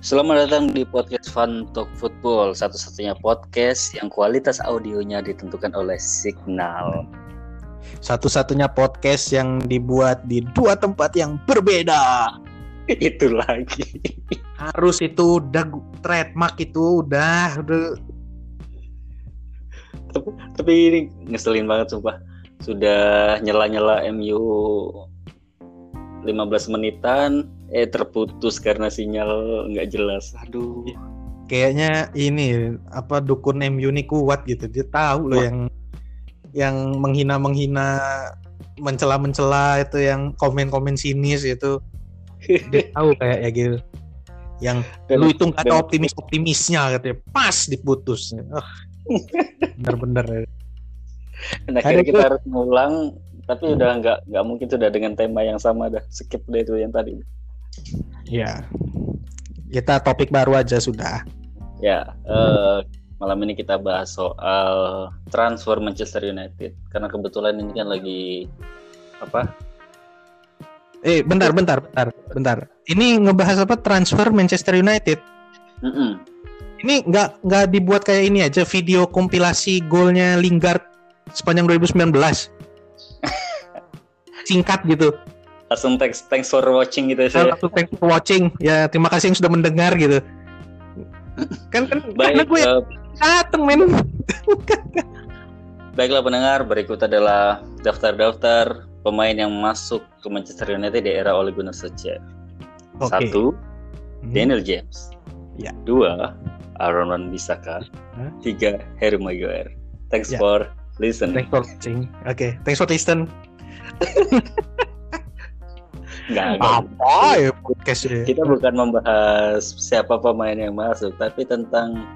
Selamat datang di podcast Fun Talk Football, satu-satunya podcast yang kualitas audionya ditentukan oleh Signal. Satu-satunya podcast yang dibuat di dua tempat yang berbeda. Itu lagi. Harus itu udah trademark itu udah udah tapi, tapi ini ngeselin banget sumpah. Sudah nyela-nyela MU 15 menitan eh terputus karena sinyal nggak jelas. Aduh. kayaknya ini apa dukun MU ini kuat gitu. Dia tahu loh Wah. yang yang menghina-menghina mencela-mencela itu yang komen-komen sinis itu dia tahu kayak ya gitu. Yang Dan- lu itu nggak ada dan- optimis-optimisnya katanya. Pas diputus. Ah, bener-bener. Dan akhirnya kita harus ngulang tapi udah nggak nggak mungkin sudah dengan tema yang sama dah skip deh itu yang tadi Ya. Kita topik baru aja sudah. ya eh, malam ini kita bahas soal transfer Manchester United karena kebetulan ini kan lagi apa Eh, bentar, bentar, bentar, bentar. Ini ngebahas apa? Transfer Manchester United. Mm-mm. Ini nggak nggak dibuat kayak ini aja video kompilasi golnya Lingard sepanjang 2019. Singkat gitu. Langsung thanks thanks for watching gitu sih langsung thanks for watching. Ya terima kasih yang sudah mendengar gitu. Kan kan karena baik gue eh, dateng men. baiklah pendengar berikut adalah daftar-daftar pemain yang masuk ke Manchester United di era Ole Gunnar Solskjaer Oke. satu Hmm. Daniel James Ya. dua Aaron Wan Bissaka Hah? tiga Harry Maguire thanks Ya. for listen Thanks for watching. Oke, thanks for listen. Nggak. Apa ya podcast ya? kita bukan membahas siapa pemain yang masuk tapi tentang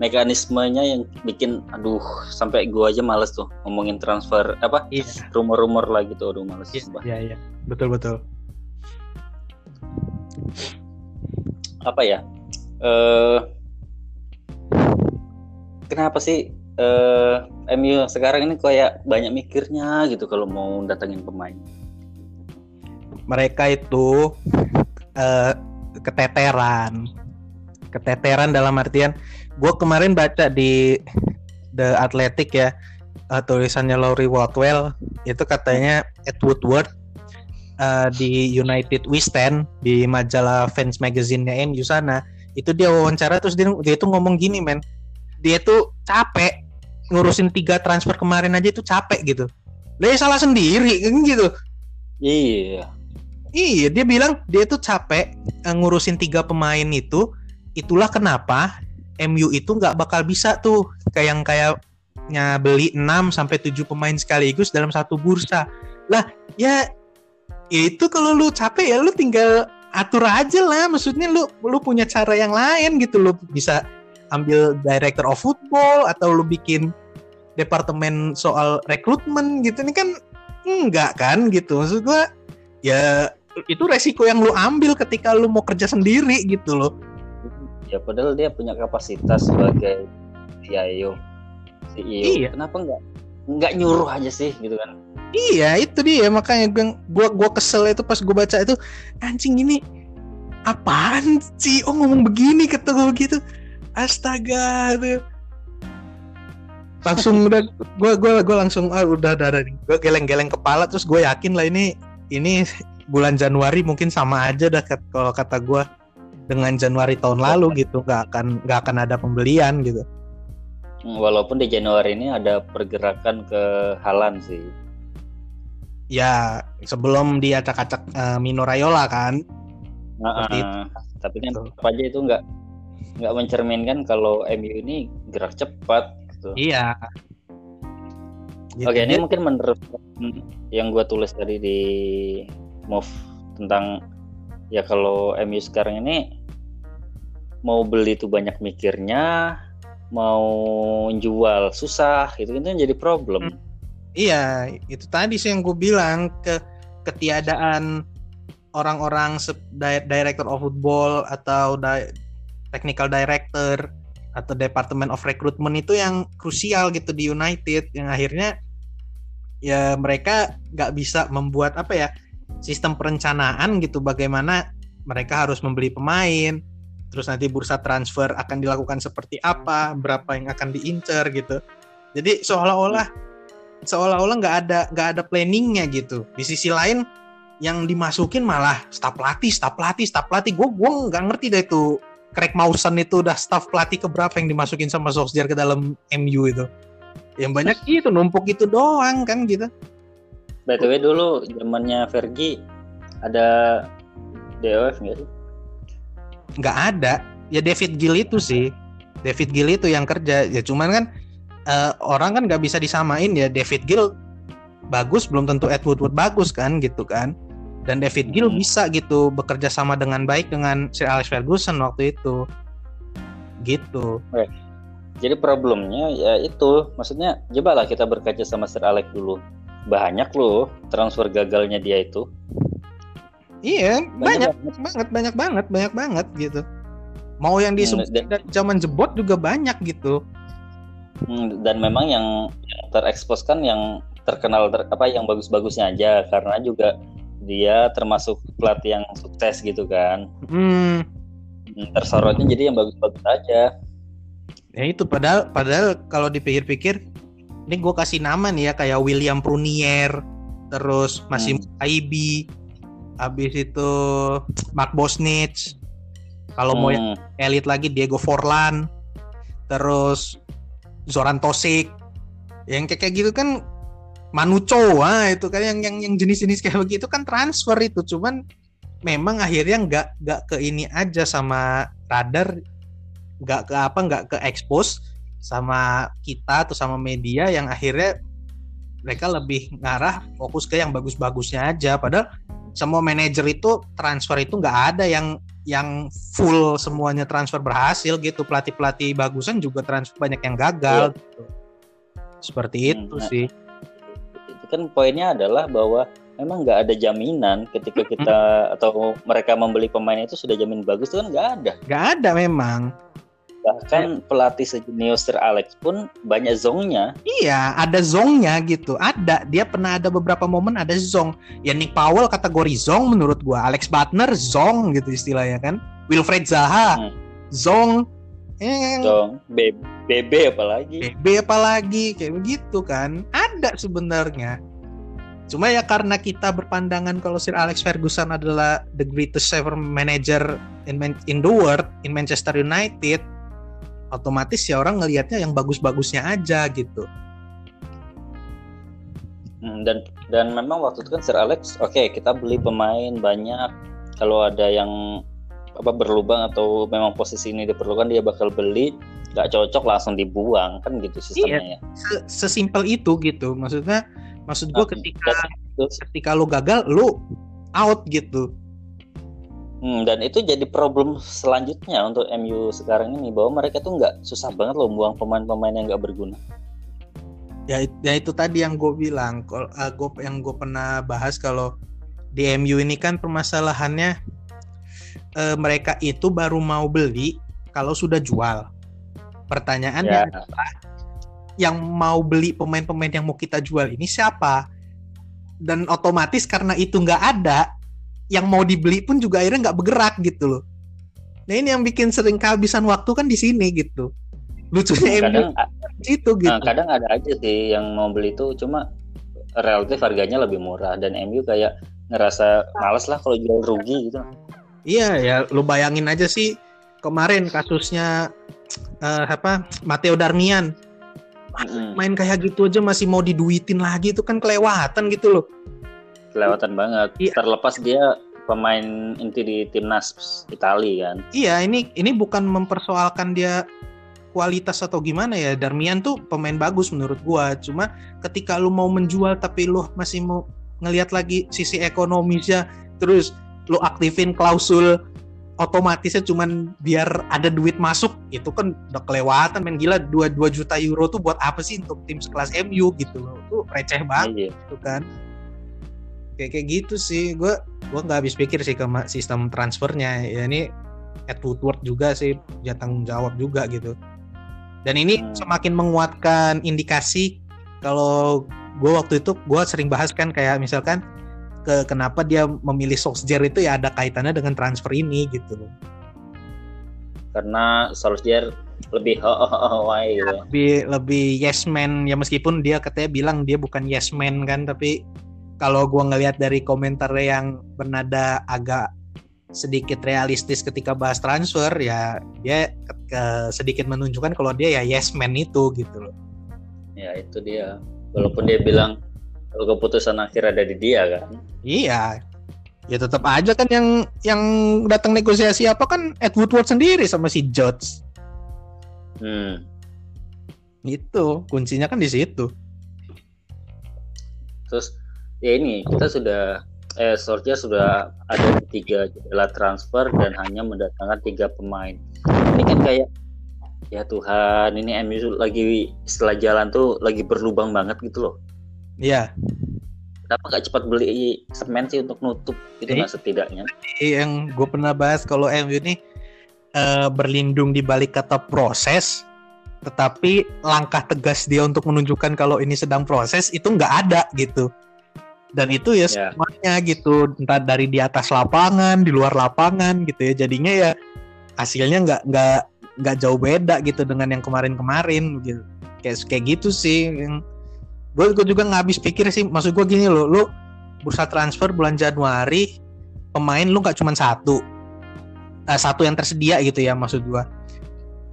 mekanismenya yang bikin aduh sampai gua aja males tuh ngomongin transfer apa Iya. rumor-rumor lagi tuh aduh males Iya, sumpah. iya, iya. Betul betul. apa ya eh kenapa sih eh MU sekarang ini kayak banyak mikirnya gitu kalau mau datengin pemain mereka itu eh, keteteran. Keteteran dalam artian gue kemarin baca di The Athletic ya eh, tulisannya Laurie Watwell itu katanya Ed Woodward eh, di United We Stand di majalah fans magazine-nya MU sana itu dia wawancara terus dia, dia tuh ngomong gini men. Dia tuh capek ngurusin tiga transfer kemarin aja itu capek gitu. Dia salah sendiri kan gitu. Iya Iya, dia bilang dia tuh capek eh, ngurusin tiga pemain itu. Itulah kenapa MU itu nggak bakal bisa tuh kayak yang kayaknya beli 6 sampai 7 pemain sekaligus dalam satu bursa. Lah, ya itu kalau lu capek ya lu tinggal atur aja lah. Maksudnya lu lu punya cara yang lain gitu lu bisa ambil director of football atau lu bikin departemen soal rekrutmen gitu. Ini kan enggak kan gitu. Maksud gua ya itu resiko yang lu ambil ketika lu mau kerja sendiri gitu loh. ya padahal dia punya kapasitas sebagai CIO CEO Iya. kenapa nggak nggak nyuruh aja sih gitu kan Iya itu dia makanya gua gua, gua kesel itu pas gua baca itu anjing ini apaan sih oh ngomong begini kata gua begitu astaga tuh. langsung udah gua gua gua langsung ah udah udah, udah. gua geleng-geleng kepala terus gue yakin lah ini ini bulan Januari mungkin sama aja dah kalau kata gua. Dengan Januari tahun lalu gitu nggak akan nggak akan ada pembelian gitu. Hmm, walaupun di Januari ini ada pergerakan ke Halan sih. Ya sebelum dia acak-acak eh, Mino Raiola kan. Nah, ah, tapi kan tetap aja itu nggak nggak mencerminkan kalau MU ini gerak cepat gitu. iya. Gitu. Oke, ini mungkin menurut yang gue tulis tadi di move tentang ya kalau MU sekarang ini mau beli tuh banyak mikirnya, mau jual susah, itu kan jadi problem. Iya, itu tadi sih yang gue bilang ke ketiadaan orang-orang director of football atau di- technical director atau department of recruitment itu yang krusial gitu di United yang akhirnya ya mereka nggak bisa membuat apa ya sistem perencanaan gitu bagaimana mereka harus membeli pemain terus nanti bursa transfer akan dilakukan seperti apa, berapa yang akan diincer gitu. Jadi seolah-olah seolah-olah nggak ada nggak ada planningnya gitu. Di sisi lain yang dimasukin malah staf pelatih, staf pelatih, staf pelatih. Gue gue nggak ngerti deh itu Craig Mawson itu udah staf pelatih keberapa yang dimasukin sama Solskjaer ke dalam MU itu. Yang banyak itu numpuk itu doang kan gitu. BTW dulu zamannya Fergie ada DOF nggak sih? nggak ada. Ya David Gill itu sih. David Gill itu yang kerja. Ya cuman kan uh, orang kan nggak bisa disamain ya. David Gill bagus belum tentu Ed Woodward bagus kan gitu kan. Dan David Gill hmm. bisa gitu bekerja sama dengan baik dengan Sir Alex Ferguson waktu itu. Gitu. Oke. jadi problemnya ya itu. Maksudnya coba lah kita berkaca sama Sir Alex dulu banyak loh transfer gagalnya dia itu Iya, banyak, banyak banget, banyak banget, banyak banget gitu. Mau yang di hmm, zaman jebot juga banyak gitu. Hmm, dan memang yang terekspos kan yang terkenal ter, apa yang bagus-bagusnya aja karena juga dia termasuk pelatih yang sukses gitu kan. Hmm. hmm tersorotnya jadi yang bagus-bagus aja. Ya itu padahal padahal kalau dipikir-pikir ini gue kasih nama nih ya kayak William Prunier terus masih hmm. Aibi habis itu Mark Bosnich kalau hmm. mau yang hmm. elit lagi Diego Forlan terus Zoran Tosik yang kayak kayak gitu kan Manuco ah itu kan yang yang yang jenis-jenis kayak begitu kan transfer itu cuman memang akhirnya nggak nggak ke ini aja sama radar nggak ke apa nggak ke expose sama kita atau sama media yang akhirnya mereka lebih ngarah fokus ke yang bagus-bagusnya aja. Padahal semua manajer itu transfer itu nggak ada yang yang full semuanya transfer berhasil gitu. Pelatih pelatih bagusan juga transfer banyak yang gagal. Gitu. seperti hmm, itu nah, sih. itu kan poinnya adalah bahwa memang nggak ada jaminan ketika kita atau mereka membeli pemain itu sudah jamin bagus itu kan nggak ada. Nggak ada memang bahkan ya. pelatih sejenius Sir Alex pun banyak zongnya. Iya ada zongnya gitu. Ada dia pernah ada beberapa momen ada zong. Ya Nick Powell kategori zong menurut gua. Alex Butner zong gitu istilahnya kan. Wilfred Zaha hmm. zong. Eh, zong B BB apalagi. BB apalagi kayak begitu kan. Ada sebenarnya. Cuma ya karena kita berpandangan kalau Sir Alex Ferguson adalah the greatest ever manager in, in the world in Manchester United, otomatis ya orang ngelihatnya yang bagus-bagusnya aja gitu. Hmm, dan dan memang waktu itu kan Sir Alex, oke okay, kita beli pemain banyak. Kalau ada yang apa berlubang atau memang posisi ini diperlukan dia bakal beli nggak cocok langsung dibuang kan gitu sistemnya iya, ya. Sesimpel itu gitu. Maksudnya maksud gue ketika ketika lu gagal lu out gitu Hmm, dan itu jadi problem selanjutnya untuk MU sekarang ini bahwa mereka tuh nggak susah banget loh buang pemain-pemain yang nggak berguna. Ya, ya itu tadi yang gue bilang, kalau uh, gue yang gue pernah bahas kalau di MU ini kan permasalahannya uh, mereka itu baru mau beli kalau sudah jual. Pertanyaannya ya. adalah yang mau beli pemain-pemain yang mau kita jual ini siapa? Dan otomatis karena itu nggak ada, yang mau dibeli pun juga akhirnya nggak bergerak gitu loh. Nah ini yang bikin sering kehabisan waktu kan di sini gitu. Lucunya kadang, itu gitu. Nah, kadang ada aja sih yang mau beli itu cuma relatif harganya lebih murah dan MU kayak ngerasa males lah kalau jual rugi gitu. Iya ya, lu bayangin aja sih kemarin kasusnya uh, apa Matteo Darmian main kayak gitu aja masih mau diduitin lagi itu kan kelewatan gitu loh kelewatan banget. Iya. Terlepas dia pemain inti di timnas Italia kan. Iya, ini ini bukan mempersoalkan dia kualitas atau gimana ya. Darmian tuh pemain bagus menurut gua. Cuma ketika lu mau menjual tapi lu masih mau ngelihat lagi sisi ekonomisnya terus lu aktifin klausul otomatisnya cuman biar ada duit masuk itu kan udah kelewatan main gila 2, 2 juta euro tuh buat apa sih untuk tim sekelas MU gitu loh itu receh banget iya. gitu kan kayak kayak gitu sih. Gue gue nggak habis pikir sih ke sistem transfernya. Ya ini Ed Woodward juga sih dia tanggung jawab juga gitu. Dan ini hmm. semakin menguatkan indikasi kalau gue waktu itu gue sering bahas kan kayak misalkan ke kenapa dia memilih Solskjaer itu ya ada kaitannya dengan transfer ini gitu. Karena Solskjaer lebih ho ho ho why gitu. lebih lebih yes man. Ya meskipun dia katanya bilang dia bukan yes man kan tapi kalau gua ngelihat dari komentar yang bernada agak sedikit realistis ketika bahas transfer ya dia ke- ke- sedikit menunjukkan kalau dia ya yes man itu gitu loh. Ya itu dia. Walaupun dia bilang kalau keputusan akhir ada di dia kan. Iya. Ya tetap aja kan yang yang datang negosiasi apa kan Ed Woodward sendiri sama si Judge. Hmm. Itu kuncinya kan di situ. Terus ya ini kita sudah eh Solskjaer sudah ada tiga jendela transfer dan hanya mendatangkan tiga pemain. Ini kan kayak ya Tuhan ini MU lagi setelah jalan tuh lagi berlubang banget gitu loh. Iya. Kenapa nggak cepat beli semen sih untuk nutup itu nggak setidaknya? yang gue pernah bahas kalau MU ini eh, berlindung di balik kata proses, tetapi langkah tegas dia untuk menunjukkan kalau ini sedang proses itu nggak ada gitu. Dan itu ya Ya. semuanya gitu, entah dari di atas lapangan, di luar lapangan gitu ya. Jadinya ya hasilnya nggak nggak nggak jauh beda gitu dengan yang kemarin-kemarin gitu. Kayak kayak gitu sih. Yang gue gue juga nggak habis pikir sih. Maksud gue gini loh, lu bursa transfer bulan Januari pemain lu nggak cuma satu Eh, satu yang tersedia gitu ya maksud gua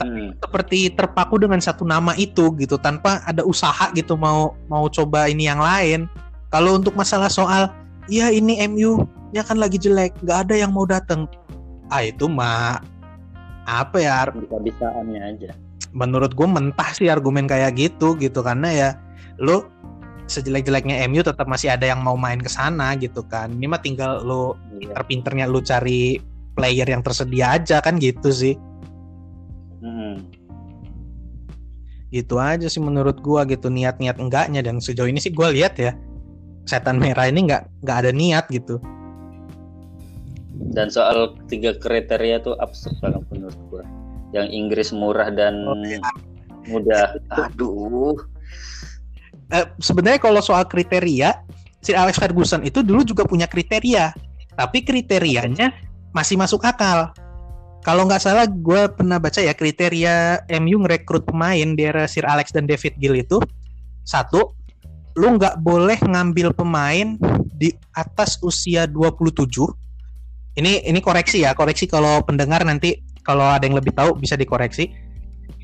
Hmm. seperti terpaku dengan satu nama itu gitu tanpa ada usaha gitu mau mau coba ini yang lain kalau untuk masalah soal ya ini MU ya kan lagi jelek nggak ada yang mau datang ah itu mah apa ya Bisa-bisaannya aja. menurut gue mentah sih argumen kayak gitu gitu karena ya lu sejelek-jeleknya MU tetap masih ada yang mau main ke sana gitu kan ini mah tinggal lu Iya. pinter-pinternya lu cari player yang tersedia aja kan gitu sih Hmm. gitu aja sih menurut gua gitu niat-niat enggaknya dan sejauh ini sih gua lihat ya setan merah ini nggak nggak ada niat gitu Dan soal tiga kriteria tuh absurd banget menurut gua. Yang Inggris murah dan Oh, iya. mudah. Aduh. eh, sebenarnya kalau soal kriteria si Alex Ferguson itu dulu juga punya kriteria tapi kriterianya masih masuk akal kalau nggak salah gue pernah baca ya kriteria MU ngerekrut pemain di era Sir Alex dan David Gill itu satu lu nggak boleh ngambil pemain di atas usia 27 ini ini koreksi ya koreksi kalau pendengar nanti kalau ada yang lebih tahu bisa dikoreksi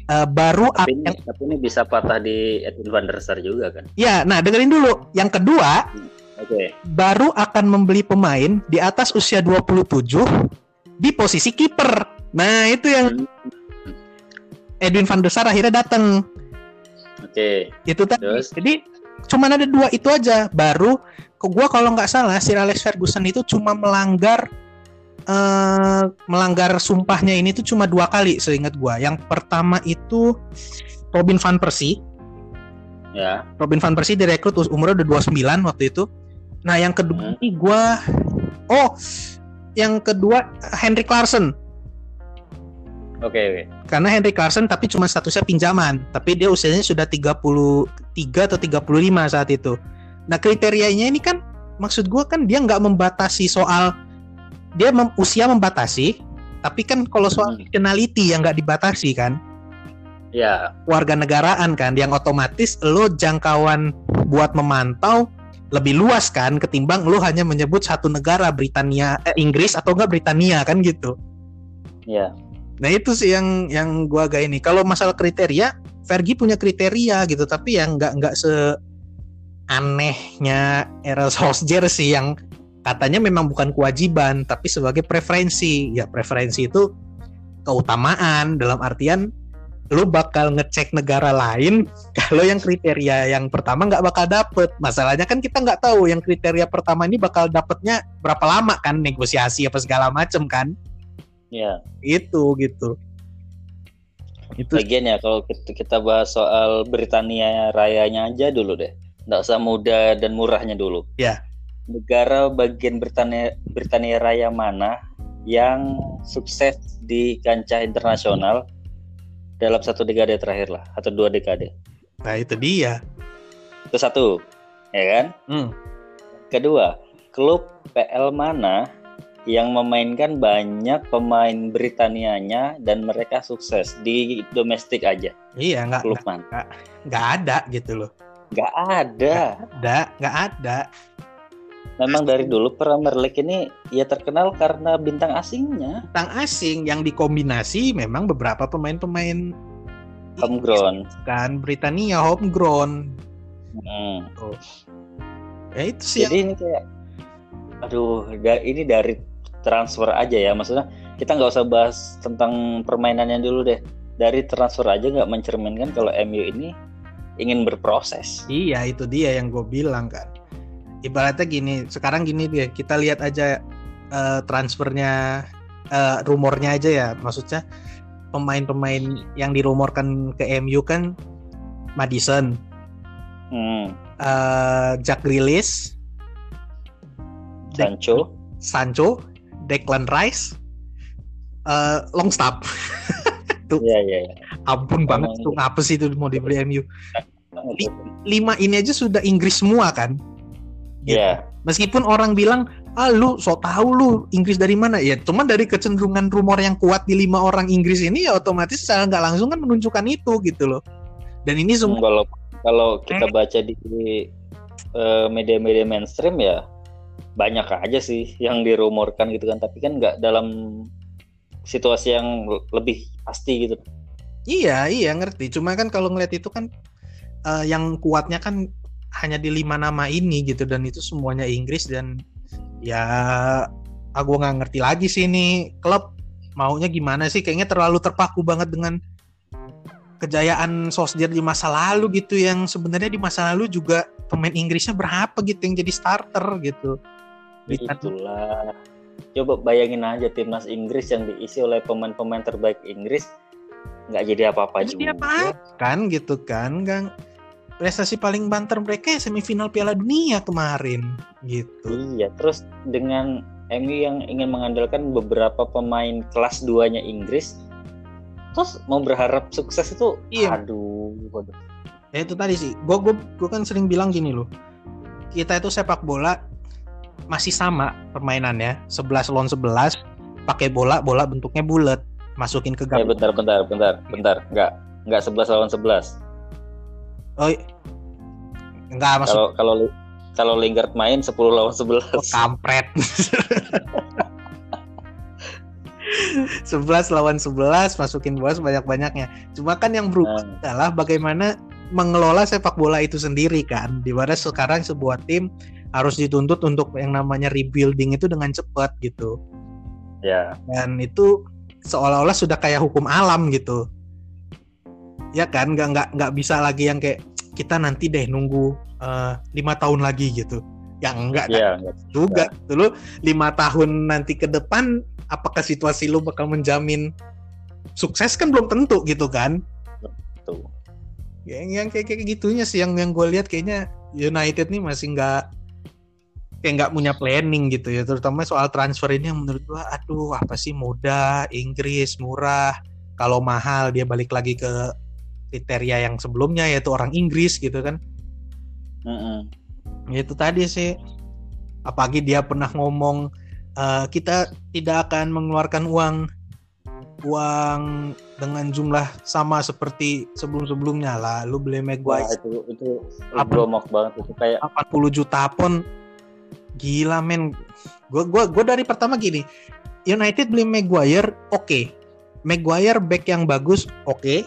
Eh, baru Tapi yang ini, tapi ini bisa patah di Edwin van der Sar juga kan. Ya, nah dengerin dulu. Yang kedua, Oke. baru akan membeli pemain di atas usia 27 di posisi kiper. Nah, itu yang Hmm. Edwin van der Sar akhirnya datang. Oke. Itu tadi. Terus? Jadi cuman ada dua itu aja. Baru ke gua kalau nggak salah Sir Alex Ferguson itu cuma melanggar eh melanggar sumpahnya ini tuh cuma dua kali seingat gua. Yang pertama itu Robin van Persie Ya. Robin van Persie direkrut us- umurnya udah 29 waktu itu. Nah, yang kedua Hmm. ini gua oh, yang kedua Henry Clarkson. Oke. oke. Karena Henry Clarkson tapi cuma statusnya pinjaman, tapi dia usianya sudah 33 atau 35 saat itu. Nah, kriterianya ini kan maksud gua kan dia nggak membatasi soal dia mem- usia membatasi, tapi kan kalau soal Hmm. nationality yang nggak dibatasi kan Ya. warga negaraan kan yang otomatis lo jangkauan buat memantau lebih luas kan ketimbang lo hanya menyebut satu negara Britania eh, Inggris atau enggak Britania kan gitu. Ya. Nah itu sih yang yang gua agak ini. Kalau masalah kriteria, Fergie punya kriteria gitu tapi yang nggak nggak se anehnya era Solskjaer sih yang katanya memang bukan kewajiban tapi sebagai preferensi. Ya preferensi itu keutamaan dalam artian lu bakal ngecek negara lain kalau yang kriteria yang pertama nggak bakal dapet masalahnya kan kita nggak tahu yang kriteria pertama ini bakal dapetnya berapa lama kan negosiasi apa segala macem kan Ya. itu gitu itu Lagian ya kalau kita, kita bahas soal Britania Rayanya aja dulu deh. Nggak usah muda dan murahnya dulu. Ya. Negara bagian Britania Britania Raya mana yang sukses di kancah internasional dalam satu dekade terakhir lah atau dua dekade. nah itu dia Itu satu, ya kan? Hmm. Kedua, klub PL mana yang memainkan banyak pemain Britanianya dan mereka sukses di domestik aja. Iya, nggak Klub nggak nggak ada gitu loh. Nggak ada. Ada, nggak ada. Memang dari dulu Premier League ini ya terkenal karena bintang asingnya, Tang asing yang dikombinasi memang beberapa pemain-pemain homegrown. kan Britania homegrown. Hmm. Ya itu sih yang Jadi ini kayak, aduh, ini dari transfer aja ya. Maksudnya kita nggak usah bahas tentang permainannya dulu deh. Dari transfer aja nggak mencerminkan kalau MU ini ingin berproses. Iya itu dia yang gue bilang kan. Ibaratnya gini, sekarang gini dia kita lihat aja eh, transfernya, eh, rumornya aja ya. Maksudnya pemain-pemain yang dirumorkan ke MU kan Madison, Hmm. eh, Jack Grealish, Sancho, Sancho, Declan Rice, eh, Longstaff. Iya iya. iya. Ampun banget Emang tuh ngapa sih itu mau dibeli MU? Lima ini aja sudah Inggris semua kan? Gitu. Iya. Meskipun orang bilang, ah lu so tahu lu Inggris dari mana ya? Cuman dari kecenderungan rumor yang kuat di lima orang Inggris ini ya otomatis secara nggak langsung kan menunjukkan itu gitu loh. Dan ini Hmm, semua Kalau kalau kita baca di eh, media-media mainstream ya banyak aja sih yang dirumorkan gitu kan. Tapi kan nggak dalam situasi yang lebih pasti gitu. iya iya ngerti. Cuma kan kalau ngeliat itu kan eh, yang kuatnya kan hanya di lima nama ini gitu dan itu semuanya Inggris dan ya aku nggak ngerti lagi sih ini klub maunya gimana sih kayaknya terlalu terpaku banget dengan kejayaan Solskjaer di masa lalu gitu yang sebenarnya di masa lalu juga pemain Inggrisnya berapa gitu yang jadi starter gitu. Itulah. Coba bayangin aja timnas Inggris yang diisi oleh pemain-pemain terbaik Inggris nggak jadi apa-apa Jadi juga. apa kan gitu kan kan prestasi paling banter mereka ya semifinal Piala Dunia kemarin gitu. Iya, terus dengan MU yang ingin mengandalkan beberapa pemain kelas 2-nya Inggris, terus mau berharap sukses itu, Iya. aduh, waduh. Ya itu tadi sih. Gue gue kan sering bilang gini loh. Kita itu sepak bola masih sama permainannya, 11 lawan 11, pakai bola, bola bentuknya bulat, masukin ke Eh, gawang. bentar, bentar, bentar, bentar, nggak, nggak 11 lawan 11. Oh, enggak masuk Kalau kalau kalau Lingard main 10 lawan 11. ke kampret. 11 lawan 11 masukin bola sebanyak-banyaknya. Cuma kan yang berubah Nah, adalah bagaimana mengelola sepak bola itu sendiri kan. Di mana sekarang sebuah tim harus dituntut untuk yang namanya rebuilding itu dengan cepat gitu. ya, Dan itu seolah-olah sudah kayak hukum alam gitu. Ya kan, nggak nggak nggak bisa lagi yang kayak kita nanti deh nunggu eh, lima tahun lagi gitu. Yang enggak kan ya, nggak- juga dulu lima tahun nanti ke depan apakah situasi lu bakal menjamin sukses kan belum tentu gitu kan tuh. yang yang kayak kayak gitunya sih yang yang gue lihat kayaknya United nih masih nggak kayak nggak punya planning gitu ya terutama soal transfer ini yang menurut gua aduh apa sih mudah Inggris murah kalau mahal dia balik lagi ke kriteria yang sebelumnya yaitu orang Inggris gitu kan Mm-mm. Ya, itu tadi sih apalagi dia pernah ngomong eh, kita tidak akan mengeluarkan uang uang dengan jumlah sama seperti sebelum-sebelumnya lah lu beli Wah, Maguire itu itu Apa? bromok banget itu kayak 80 juta pun gila men. Gua gua gua dari pertama gini United beli Maguire oke. Maguire back yang bagus oke.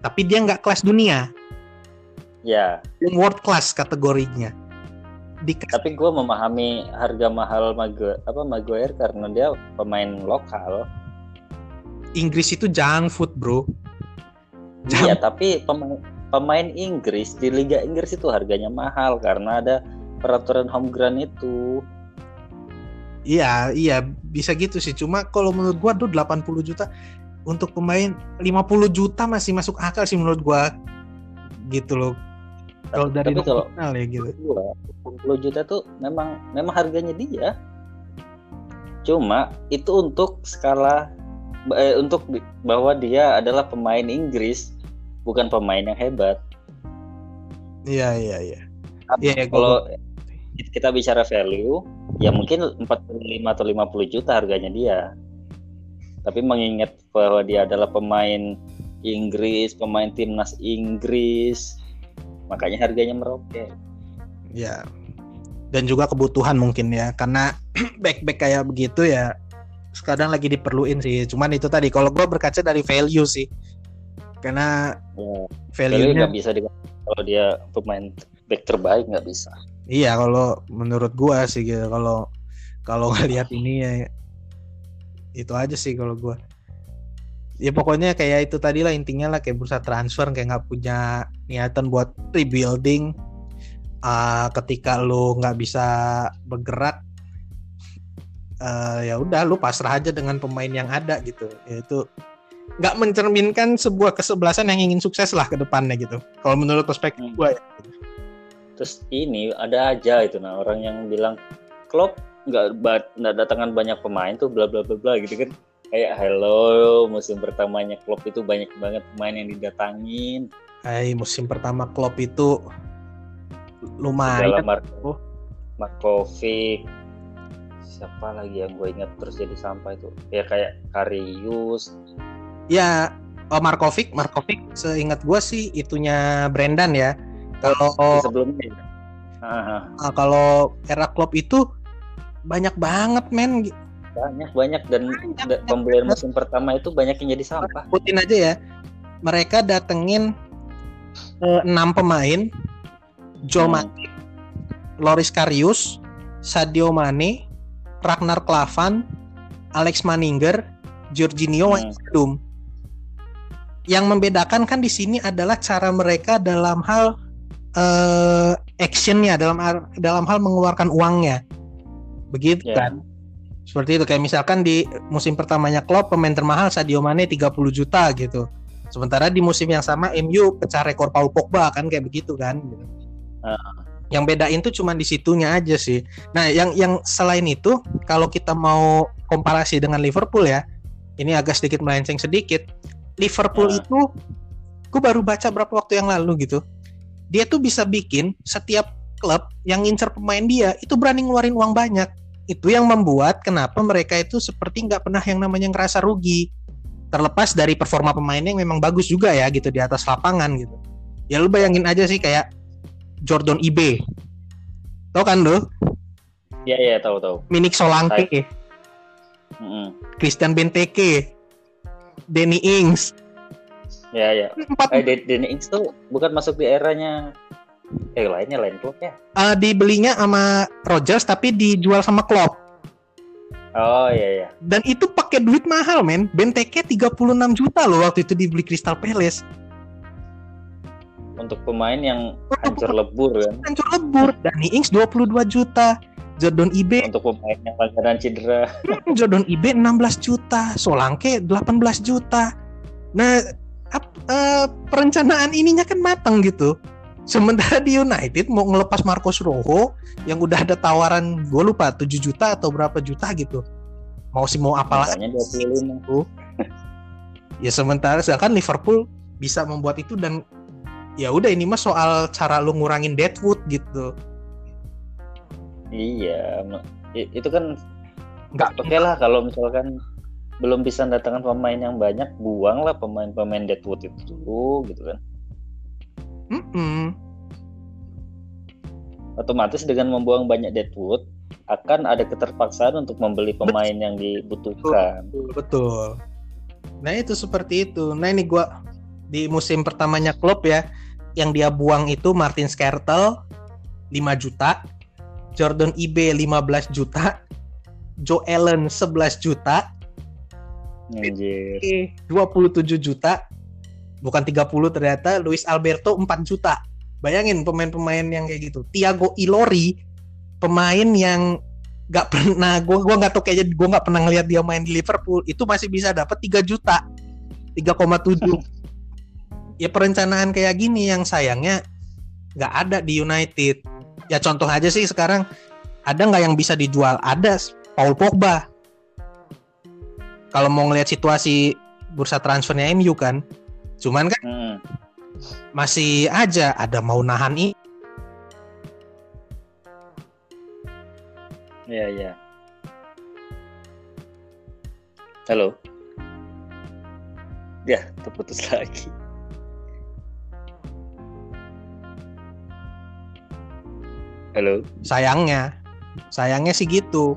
Tapi dia nggak kelas dunia. Ya, yang world class kategorinya. Tapi gue memahami harga mahal Maguire, apa Maguire karena dia pemain lokal. Inggris itu junk food bro. Junk Iya, tapi pemain pemain Inggris di Liga Inggris itu harganya mahal karena ada peraturan home ground itu. Iya, iya bisa gitu sih. Cuma kalau menurut gua tuh 80 juta untuk pemain 50 juta masih masuk akal sih menurut gua. Gitu loh. Kalau dari Tapi kalau nominal ya gitu. gua 60 juta tuh memang memang harganya dia. Cuma itu untuk skala eh, untuk bahwa dia adalah pemain Inggris bukan pemain yang hebat. Iya, iya, iya. Iya, iya, kalau kita bicara value, ya mungkin 45 atau 50 juta harganya dia. Tapi mengingat bahwa dia adalah pemain Inggris pemain timnas Inggris makanya harganya meroket. Ya. Dan juga kebutuhan mungkin ya karena back back kayak begitu ya sekarang lagi diperluin sih. Cuman itu tadi kalau gue berkaca dari value sih. Karena ya, value nggak bisa kalau dia pemain back terbaik nggak bisa iya kalau menurut gue sih gitu kalau kalau ngelihat ini ya itu aja sih kalau gue ya pokoknya kayak itu tadi lah intinya lah kayak bursa transfer kayak nggak punya niatan buat rebuilding uh, ketika lu nggak bisa bergerak uh, ya udah lu pasrah aja dengan pemain yang ada gitu yaitu nggak mencerminkan sebuah kesebelasan yang ingin sukses lah ke depannya gitu kalau menurut perspektif hmm. gue ya. Terus ini ada aja itu nah orang yang bilang klub nggak nggak datangan banyak pemain tuh bla bla bla bla gitu kan. Kayak hello musim pertamanya klub itu banyak banget pemain yang didatangin. Hai musim pertama klub itu lumayan. Marco, Markovic siapa lagi yang gue ingat terus jadi sampah itu? Ya kayak Karius. Ya oh Markovic Markovic seingat gue sih itunya Brendan ya kalau sebelumnya uh, kalau era klub itu banyak banget men. Banyak banyak. Dan banyak, pembelian musim pertama itu banyak yang jadi sampah. Putin aja ya. Mereka datengin eh, enam pemain. Joel hmm. Matip, Loris Karius, Sadio Mane, Ragnar Klavan, Alex Maninger, Jorginho hmm. Wijnaldum. Yang membedakan kan di sini adalah cara mereka dalam hal uh, actionnya, dalam dalam hal mengeluarkan uangnya, begitu yeah. kan? Seperti itu kayak misalkan di musim pertamanya Klopp pemain termahal Sadio Mane 30 juta gitu. Sementara di musim yang sama MU pecah rekor Paul Pogba kan kayak begitu kan. Gitu. Yang bedain tuh cuma di situnya aja sih. Nah, yang yang selain itu, kalau kita mau komparasi dengan Liverpool ya, ini agak sedikit melenceng sedikit. Liverpool uh. itu, gue baru baca berapa waktu yang lalu gitu. Dia tuh bisa bikin setiap klub yang ngincer pemain dia itu berani ngeluarin uang banyak. Itu yang membuat kenapa mereka itu seperti nggak pernah yang namanya ngerasa rugi. Terlepas dari performa pemainnya yang memang bagus juga ya gitu di atas lapangan gitu. Ya lu bayangin aja sih kayak Jordan Ibe. Tahu kan lo? Iya iya tahu tahu. Minik Solanke. Mm -hmm. Christian Benteke. Danny Ings. Ya ya. Empat. Eh, Danny Ings tuh bukan masuk di eranya eh lainnya lain klub ya? Uh, dibelinya sama Rogers tapi dijual sama Klopp. Oh iya iya. Dan itu pakai duit mahal men. Benteke 36 juta loh waktu itu dibeli Crystal Palace untuk pemain yang hancur lebur kan hancur lebur Danny Ings 22 juta Jordan Ibe untuk pemain yang langganan cedera Jordan Ibe 16 juta Solanke 18 juta nah ap, uh, perencanaan ininya kan matang gitu. Sementara di United mau ngelepas Marcos Rojo yang udah ada tawaran gue lupa 7 juta atau berapa juta gitu. Mau sih mau apa lagi ya sementara sedangkan Liverpool bisa membuat itu dan ya udah ini mah soal cara lu ngurangin deadwood gitu. Iya itu kan nggak. oke okay lah kalau misalkan belum bisa datangkan pemain yang banyak buang lah pemain-pemain deadwood itu dulu gitu kan. Mm -mm. otomatis dengan membuang banyak deadwood akan ada keterpaksaan untuk membeli pemain betul. yang dibutuhkan. Betul, betul. Nah itu seperti itu. Nah ini gua di musim pertamanya klub ya yang dia buang itu Martin Skrtel 5 juta, Jordan Ibe 15 juta, Joe Allen 11 juta, Anjir. 27 juta, bukan 30 ternyata, Luis Alberto 4 juta. Bayangin pemain-pemain yang kayak gitu. Thiago Ilori, pemain yang gak pernah, gue gua nggak tahu kayaknya gue nggak pernah ngeliat dia main di Liverpool, itu masih bisa dapat 3 juta, 3,7 ya perencanaan kayak gini yang sayangnya nggak ada di United. Ya contoh aja sih sekarang ada nggak yang bisa dijual? Ada Paul Pogba. Kalau mau ngelihat situasi bursa transfernya MU kan, cuman kan hmm. masih aja ada mau nahan ini Iya, iya. Halo. Ya, terputus lagi. Halo, Sayangnya, sayangnya sih gitu.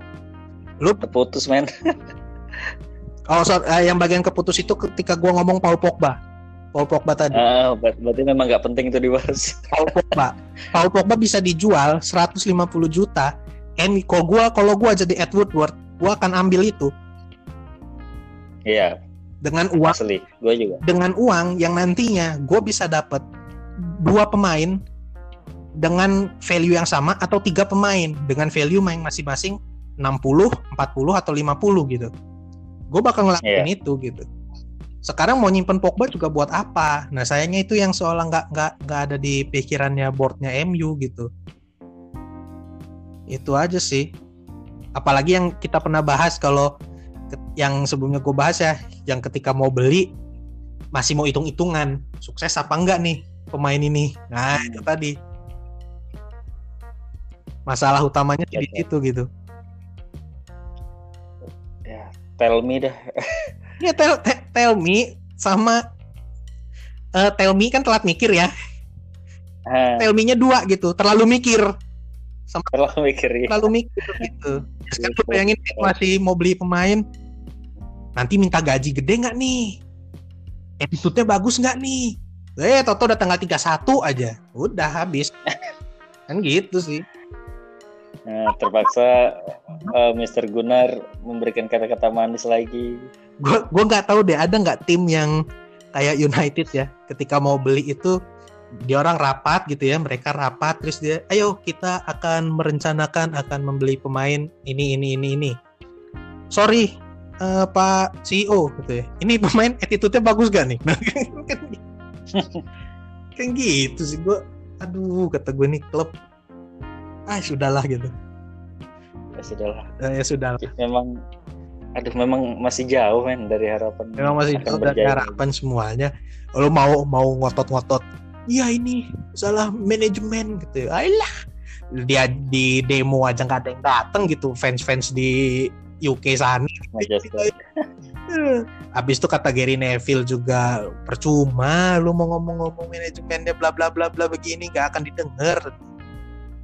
Lu terputus men. oh so- eh, yang bagian keputus itu ketika gua ngomong Paul Pogba. Paul Pogba tadi. Ah, ber- berarti memang nggak penting itu dibahas. Paul Pogba. Paul Pogba bisa dijual 150 juta. And kalau gua kalau gua jadi Ed Woodward, gua akan ambil itu Iya, dengan uang asli. Gue juga. dengan uang yang nantinya gue bisa dapat dua pemain dengan value yang sama atau tiga pemain dengan value main masing-masing 60, 40 atau 50 gitu. Gue bakal ngelakuin itu gitu. Sekarang mau nyimpen Pogba juga buat apa? Nah sayangnya itu yang seolah nggak nggak nggak ada di pikirannya boardnya MU gitu. Itu aja sih. Apalagi yang kita pernah bahas kalau yang sebelumnya gue bahas ya, yang ketika mau beli masih mau hitung-hitungan sukses apa enggak nih pemain ini. Nah itu tadi masalah utamanya sih di situ gitu. Tell me dah. Ya tell, te- tell me sama eh tell me kan telat mikir ya. Ah, Tell me-nya dua gitu, terlalu mikir, terlalu mikir ya. terlalu mikir gitu. Sekarang lu bayangin masih mau beli pemain, nanti minta gaji gede nggak nih? Episode-nya bagus nggak nih? Eh, Toto udah tanggal 31 aja, udah habis. kan gitu sih. Nah, terpaksa eh, Mr. Gunnar memberikan kata-kata manis lagi. gue gue nggak tahu deh ada nggak tim yang kayak United ya ketika mau beli itu dia orang rapat gitu ya mereka rapat terus dia ayo kita akan merencanakan akan membeli pemain ini ini ini ini sorry eh, Pak CEO gitu ya ini pemain attitude-nya bagus gak nih Nah, kan, kan gitu sih gue aduh kata gue nih klub ah sudahlah gitu Ya sudahlah. Eh, ya sudahlah Memang aduh memang masih jauh men dari harapan. Memang masih jauh dari harapan semuanya. Kalau mau mau ngotot-ngotot, iya ini salah manajemen gitu. Ayolah, dia di demo aja nggak ada yang datang gitu. Fans-fans di UK sana. Manchester. Eh, Habis itu kata Gary Neville juga percuma lu mau ngomong-ngomong manajemennya bla bla bla bla begini nggak akan didengar.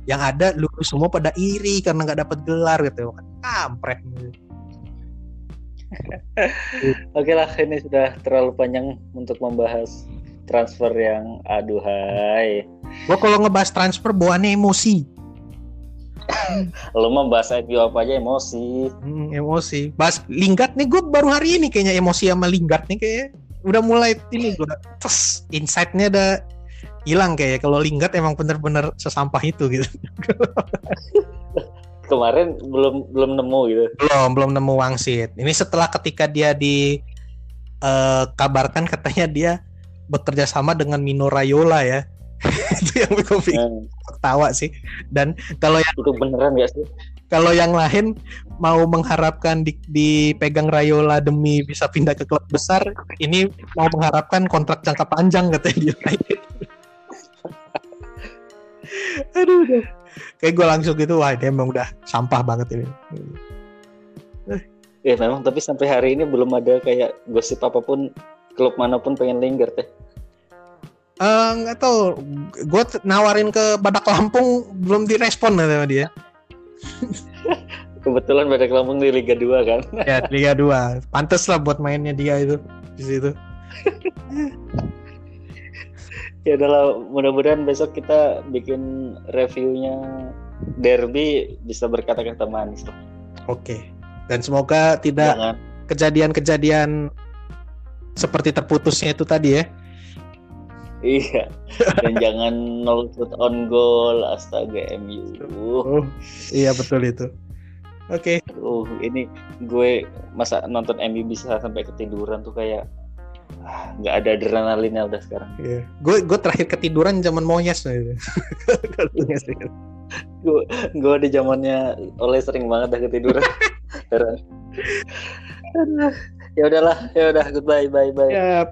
Yang ada lu semua pada iri karena nggak dapat gelar gitu. Kan kampret. Oke lah, ini sudah terlalu panjang untuk membahas transfer yang aduhai. Gua kalau ngebahas transfer bawaannya emosi. Lu mah bahas IPO apa aja emosi. Hmm, emosi. Bahas Lingard nih gue baru hari ini kayaknya emosi sama Lingard nih kayak udah mulai ini gue terus insight-nya udah hilang kayak kalau Lingard emang bener-bener sesampah itu gitu. Kemarin belum belum nemu gitu. belum belum nemu wangsit. Ini setelah ketika dia di eh, kabarkan katanya dia bekerja sama dengan Mino Raiola ya. itu yang gue pikir Hmm, ketawa sih. Dan kalau yang itu beneran gak sih? Kalau yang lain mau mengharapkan di, dipegang Rayola demi bisa pindah ke klub besar, ini mau mengharapkan kontrak jangka panjang katanya di United. Aduh, udah. kayak gue langsung gitu, wah dia emang udah sampah banget ini. Ya memang tapi sampai hari ini belum ada kayak gosip apa pun klub mana pun pengen Lingard ya. Eh, nggak tahu, gue nawarin ke Badak Lampung belum direspon sama dia. Kebetulan pada Lampung di Liga 2 kan. Ya Liga 2, pantes lah buat mainnya dia itu di situ. ya udahlah mudah-mudahan besok kita bikin reviewnya derby bisa berkata-kata manis lah. Oke, dan semoga tidak kejadian-kejadian seperti terputusnya itu tadi ya. Iya dan jangan nol shoot on goal astaga MU. Oh, iya betul itu. Oke, Uh, ini gue masa nonton MU bisa sampai ketiduran tuh kayak ah, nggak ada adrenalinnya udah sekarang. iya. Gue gue terakhir ketiduran zaman Moyes. Gue gue di zamannya oleh sering banget dah ketiduran. Ya udahlah, ya udah goodbye, bye bye. Ya,